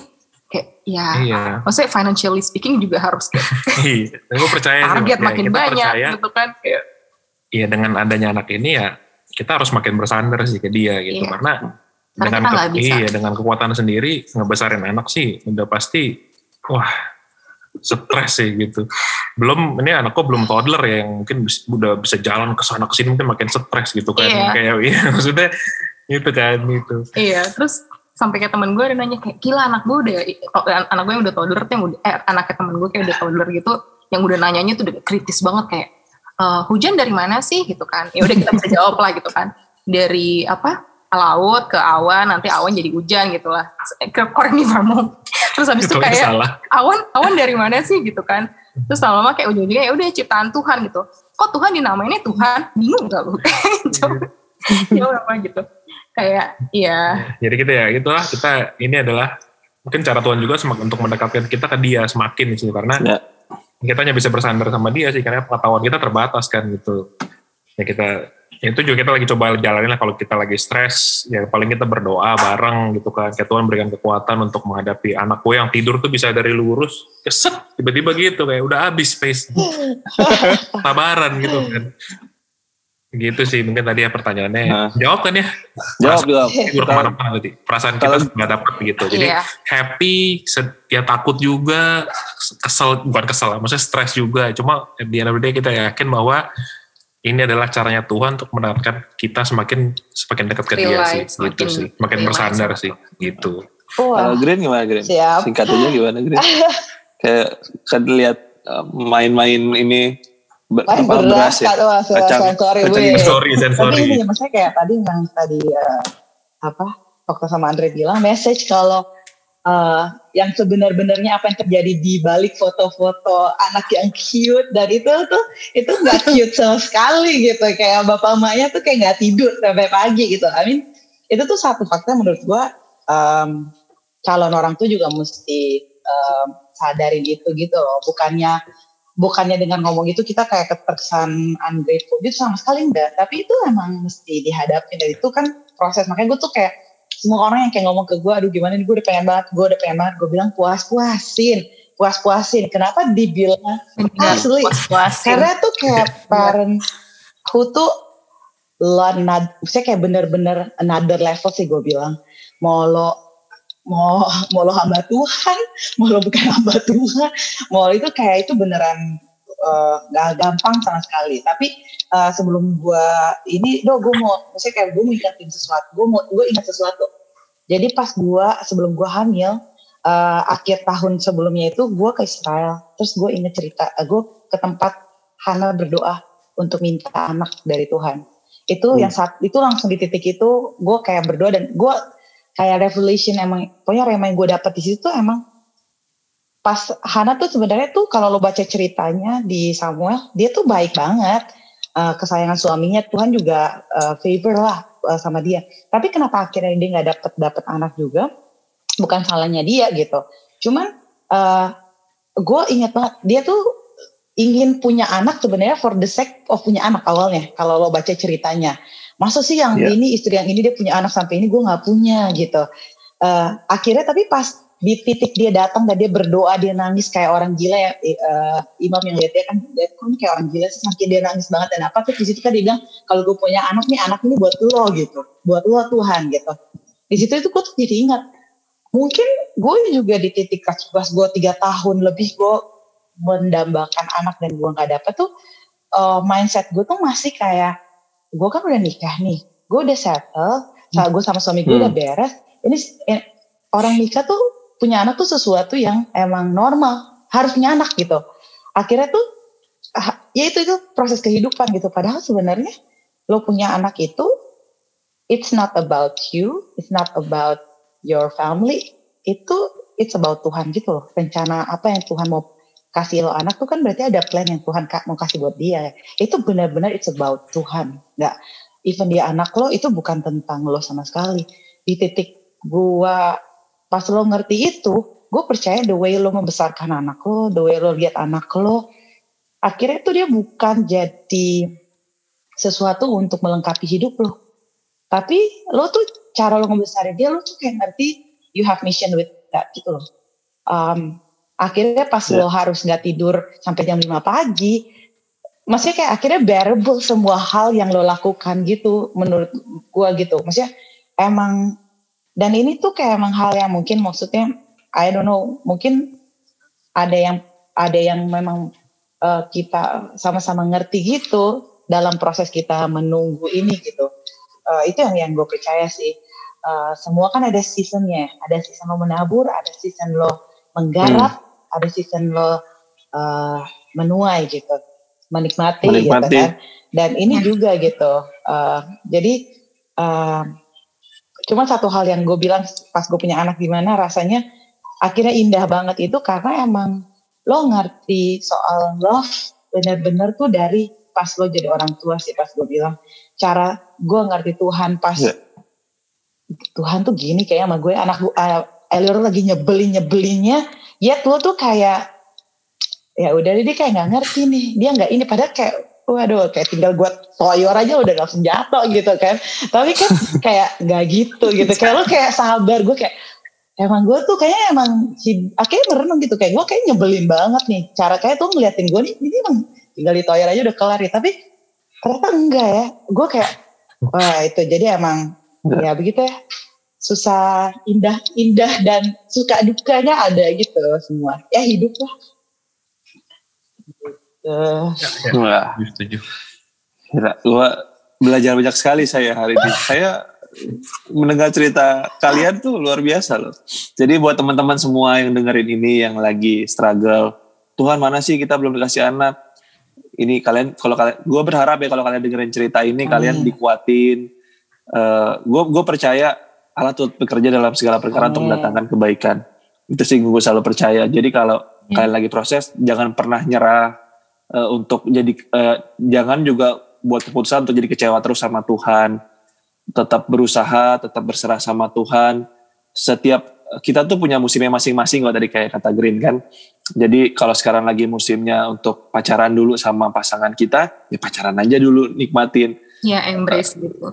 C: kayak ya
D: Iya.
C: maksudnya financially speaking juga harus kayak
D: Iya, gue percaya sih,
C: target.
D: Ya,
C: makin
D: kita
C: banyak
D: percaya,
C: gitu kan.
D: Iya dengan adanya anak ini ya kita harus makin bersandar sih ke dia gitu
C: Iya.
D: karena
C: Karena
D: dengan ke-
C: bisa.
D: iya dengan kekuatan sendiri ngebesarin anak sih udah pasti wah stres sih gitu. Belum ini anakku belum toddler ya yang mungkin bis- udah bisa jalan ke sana ke sini mungkin makin stres gitu kan
C: Iya.
D: kayak iya maksudnya itu kan itu.
C: Iya, terus sampai kayak temen gue ada nanya kayak gila anak gue udah oh, an- anak gue yang udah toddler tuh yang udah eh anaknya temen gue kayak udah toddler gitu yang udah nanyanya tuh udah kritis banget kayak "Eh, hujan dari mana sih? gitu kan. Ya udah kita bisa jawab lah gitu kan. Dari apa laut ke awan nanti awan jadi hujan gitu lah. Ke if I'm wrong. terus habis itu
D: Itu
C: kayak
D: salah.
C: awan awan dari mana sih? gitu kan. Terus lama-lama kayak ujung-ujungnya ya udah ciptaan Tuhan gitu. Kok Tuhan dinamainnya Tuhan? Bingung gak lu Jawab apa gitu. Kayak ya
D: Jadi kita ya itulah kita ini adalah mungkin cara Tuhan juga semakin untuk mendekatkan kita ke dia semakin sih karena
A: Ya.
D: kita hanya bisa bersandar sama dia sih karena pengetahuan kita terbatas kan gitu. Ya kita ya itu juga kita lagi coba jalanin lah kalau kita lagi stres ya paling kita berdoa bareng gitu kan. Kayak Tuhan berikan kekuatan untuk menghadapi anak gue yang tidur tuh bisa dari lurus keset tiba-tiba gitu kayak udah habis space. Sabaran gitu kan gitu sih mungkin tadi ya pertanyaannya.
A: Nah.
D: jawab kan ya?
A: Jawab jawab.
D: ke mana-mana berarti. Perasaan kita
A: Kalau-
D: nggak dapet gitu. Jadi
C: Iya.
D: happy ya takut juga kesel bukan kesel maksudnya stres juga. Cuma di end of the day kita yakin bahwa ini adalah caranya Tuhan untuk mendapatkan kita semakin semakin dekat ke dia sih. gitu sih. Makin bersandar sih. Gitu.
A: Kalau
B: Wah,
A: Green gimana Green?
B: Siap.
A: Singkat aja gimana Green? Kayak kan lihat uh, main-main ini be-
B: main
A: apa,
B: beras
A: ya? Kacang-
B: sensori
A: kacang
B: gue.
D: sorry
B: Tapi
D: sorry
B: ini maksudnya kayak tadi yang tadi eh, apa waktu sama Andre bilang message kalau eh, yang sebenar-benarnya apa yang terjadi di balik foto-foto anak yang cute dan itu tuh itu nggak cute sama sekali gitu kayak bapak emaknya tuh kayak nggak tidur sampai pagi gitu. I mean itu tuh satu fakta menurut gua em, calon orang tuh juga mesti em, sadarin itu gitu loh bukannya bukannya dengan ngomong itu kita kayak keterkesan ungrateful gitu sama sekali enggak. Tapi itu emang mesti dihadapi dan itu kan proses. Makanya gue tuh kayak semua orang yang kayak ngomong ke gue aduh gimana nih? Gue udah pengen banget gue udah pengen banget. Gue bilang puas puasin puas puasin kenapa dibilang Asli.
C: puas-puasin.
B: Karena tuh kayak parent who tuh lo nad, maksudnya kayak bener-bener another level sih gue bilang. Mau lo mau mau lo hamba Tuhan mau lo bukan hamba Tuhan. Mau itu kayak itu beneran eh, gak gampang sama sekali. Tapi eh, sebelum gue ini do gue mau maksudnya kayak gue mau ingetin sesuatu gue mau gue ingat sesuatu. Jadi pas gue sebelum gue hamil eh, akhir tahun sebelumnya itu gue ke Israel. Terus gue inget cerita eh, gue ke tempat Hana berdoa untuk minta anak dari Tuhan. Itu
A: Hmm.
B: yang saat itu langsung di titik itu gue kayak berdoa dan gue kayak revelation emang pokoknya rema yang gue dapet di situ tuh emang pas Hana tuh sebenarnya tuh kalau lo baca ceritanya di Samuel dia tuh baik banget. Uh, kesayangan suaminya Tuhan juga uh, favor lah uh, sama dia. Tapi kenapa akhirnya dia nggak dapet dapet anak juga? Bukan salahnya dia gitu. Cuman uh, gue ingat banget dia tuh ingin punya anak sebenarnya for the sake of punya anak awalnya kalau lo baca ceritanya masa sih yang yeah. ini istri yang ini dia punya anak sampai ini gue nggak punya gitu. Uh, akhirnya tapi pas di titik dia datang dan dia berdoa dia nangis kayak orang gila ya uh, imam yang lihat dia kan dia kan kayak orang gila sih saking dia nangis banget dan apa tuh di situ kan dia bilang kalau gue punya anak nih anak ini buat lo gitu. Buat lo Tuhan gitu. Di situ itu gue tuh jadi ingat mungkin gue juga di titik pas gue tiga tahun lebih gue mendambakan anak dan gue nggak dapet tuh uh, mindset gue tuh masih kayak gue kan udah nikah nih. Gue udah settle saat gue sama suami gue hmm. udah beres. Ini eh, orang nikah tuh punya anak tuh sesuatu yang emang normal. Harus punya anak gitu. Akhirnya tuh ah, ya itu itu proses kehidupan gitu. Padahal sebenarnya lo punya anak itu it's not about you it's not about your family. Itu it's about Tuhan gitu loh. Rencana apa yang Tuhan mau kasih lo anak tuh kan berarti ada plan yang Tuhan mau kasih buat dia. Itu benar-benar it's about Tuhan. Nggak even dia anak lo itu bukan tentang lo sama sekali. Di titik gua pas lo ngerti itu gue percaya the way lo membesarkan anak lo the way lo lihat anak lo akhirnya tuh dia bukan jadi sesuatu untuk melengkapi hidup lo. Tapi lo tuh cara lo ngebesarin dia lo tuh kayak ngerti you have mission with that gitu loh. Um, akhirnya pas yeah. lo harus nggak tidur sampai jam 5 pagi maksudnya kayak akhirnya bearable semua hal yang lo lakukan gitu menurut gue gitu maksudnya emang dan ini tuh kayak emang hal yang mungkin maksudnya I don't know mungkin ada yang ada yang memang uh, kita sama-sama ngerti gitu dalam proses kita menunggu ini gitu uh, itu yang yang gue percaya sih uh, semua kan ada seasonnya ada season lo menabur ada season lo menggarap hmm. Ada season lo uh, menuai gitu menikmati, menikmati. gitu kan dan ini ya. juga gitu uh, jadi uh, Cuma satu hal yang gue bilang pas gue punya anak gimana rasanya akhirnya indah banget itu karena emang lo ngerti soal love bener-bener tuh dari pas lo jadi orang tua sih pas gue bilang cara gue ngerti Tuhan pas yeah. Tuhan tuh gini kayak sama gue anak gue uh, Elior lagi nyebelin nyebelinnya ya tuh tuh kayak ya udah dia kayak nggak ngerti nih. Dia nggak ini padahal kayak waduh kayak tinggal gue toyor aja udah langsung jatuh gitu kan. Tapi kan kayak nggak gitu gitu. Kayak lo kayak sabar gue kayak emang gue tuh kayaknya emang akhirnya merenung gitu. Kayak gue kayak nyebelin banget nih. Cara kayak tuh ngeliatin gue nih ini emang tinggal ditoyor aja udah kelar ya. Tapi ternyata enggak ya. Gue kayak wah itu jadi emang ya begitu ya susah indah indah dan suka dukanya ada gitu semua ya hidup lah
A: Uh, ya, ya. Setuju. Gila, gua belajar banyak sekali saya hari ini. saya mendengar cerita kalian tuh luar biasa loh. Jadi buat teman-teman semua yang dengerin ini yang lagi struggle, Tuhan mana sih kita belum dikasih anak? Ini kalian kalau kalian, gue berharap ya kalau kalian dengerin cerita ini Amin. kalian dikuatin. Gue uh, gue percaya Allah tuh bekerja dalam segala perkara Amin. untuk mendatangkan kebaikan. Itu sih gue selalu percaya. Jadi kalau ya. kalian lagi proses, jangan pernah nyerah, uh, untuk jadi uh, jangan juga buat keputusan untuk jadi kecewa terus sama Tuhan. Tetap berusaha, tetap berserah sama Tuhan. Setiap kita tuh punya musimnya masing-masing kalau tadi kayak kata Green kan. Jadi kalau sekarang lagi musimnya untuk pacaran dulu sama pasangan kita, ya pacaran aja dulu nikmatin.
C: Ya embrace uh, gitu.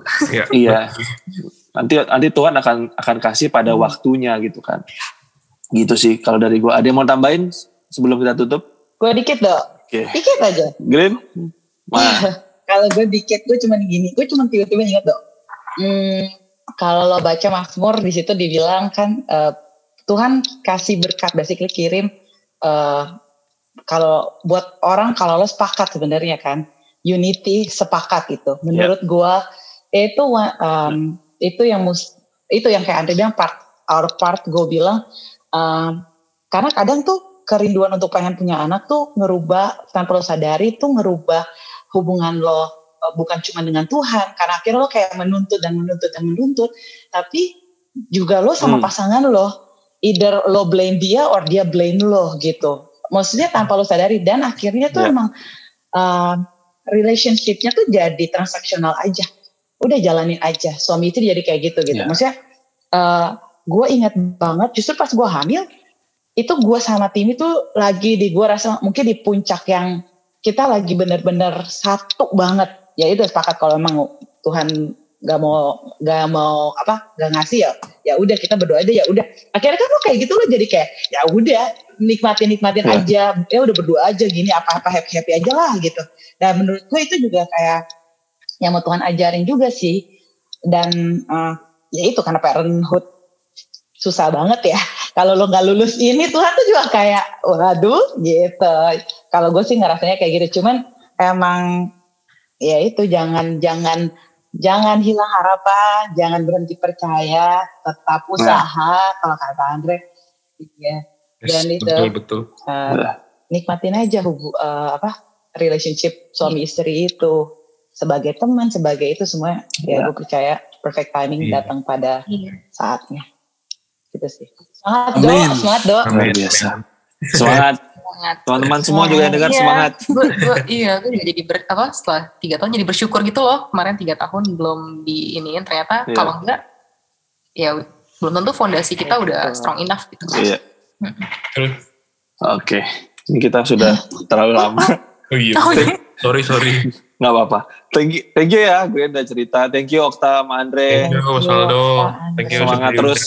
A: Iya. Nanti nanti Tuhan akan akan kasih pada hmm. waktunya gitu kan. Gitu sih kalau dari gua. Ada yang mau tambahin sebelum kita tutup?
B: Gue dikit dong.
A: Okay.
B: Dikit aja.
A: Green?
B: kalau gue dikit, gue cuma gini. Gue cuma tiba-tiba ingat dong. Hmm, kalau lo baca Mazmur di situ dibilang kan uh, Tuhan kasih berkat basically kirim uh, kalau buat orang kalau lo sepakat sebenarnya kan unity sepakat itu menurut yeah. gue itu um, itu yang mus itu yang kayak Andre bilang part our part gue bilang um, karena kadang tuh kerinduan untuk pengen punya anak tuh ngerubah tanpa lo sadari tuh ngerubah hubungan lo e, bukan cuma dengan Tuhan karena akhirnya lo kayak menuntut dan menuntut dan menuntut tapi juga lo sama hmm. pasangan lo either lo blame dia or dia blame lo gitu. Maksudnya tanpa lo sadari dan akhirnya tuh
A: Yeah.
B: emang uh, relationshipnya tuh jadi transaksional aja. Udah jalanin aja. Suami itu jadi kayak gitu gitu.
A: Yeah.
B: Maksudnya uh, gue ingat banget justru pas gue hamil itu gue sama tim itu lagi di gue rasa mungkin di puncak yang kita lagi bener-bener satu banget. Ya itu sepakat kalau emang Tuhan gak mau gak mau apa gak ngasih ya ya udah kita berdoa aja ya udah akhirnya kan lo kayak gitu lo jadi kayak ya udah nikmatin nikmatin
A: Ya.
B: aja ya udah berdoa aja gini apa apa happy happy aja lah gitu dan menurut gue itu juga kayak yang mau Tuhan ajarin juga sih. Dan eh, ya itu karena parenthood susah banget ya. Kalau lo nggak lulus ini Tuhan tuh juga kayak waduh gitu. Kalau gue sih ngerasanya kayak gitu. Cuman emang ya itu jangan jangan jangan hilang harapan jangan berhenti percaya tetap usaha kalau kata Andre. Ya Dan itu.
D: betul betul.
B: eh, nikmatin aja hubu eh, apa relationship suami istri itu sebagai teman sebagai itu semua ya
A: Ya.
B: gue percaya perfect timing
D: Iya.
B: datang pada
C: Iya.
B: saatnya gitu sih semangat do semangat do
A: biasa. Semangat. Teman-teman semua juga yang dengar
C: Iya.
A: semangat.
C: Gue, gue- iya, gue juga jadi ber, apa setelah tiga tahun jadi bersyukur gitu loh. Kemarin tiga tahun belum diiniin ternyata
A: Iya.
C: kalau enggak ya belum tentu fondasi kita udah strong enough gitu.
A: Iya.
D: Terus,
A: Oke. Ini kita sudah terlalu lama.
D: Iya.
C: Oh, iya.
D: Sorry sorry.
A: Nggak apa-apa. Thank you, thank you ya, gue udah cerita. Thank you Okta, sama Andre.
D: Thank you Mas Waldo. Thank you.
A: Semangat terus,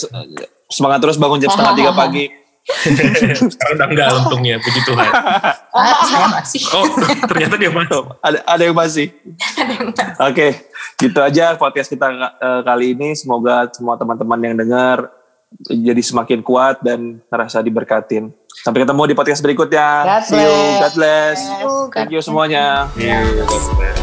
A: semangat terus bangun jam setengah tiga pagi.
D: Sekarang udah enggak untungnya, puji Tuhan.
C: Masih.
D: Oh, ternyata dia masuk.
A: Ada, ada yang masih. Oke, gitu aja podcast kita eh, kali ini. Semoga semua teman-teman yang dengar jadi semakin kuat dan merasa diberkatin. Sampai ketemu di podcast berikutnya.
B: God
A: See you.
B: bless.
A: God bless. Thank you semuanya.
D: Iya, God bless.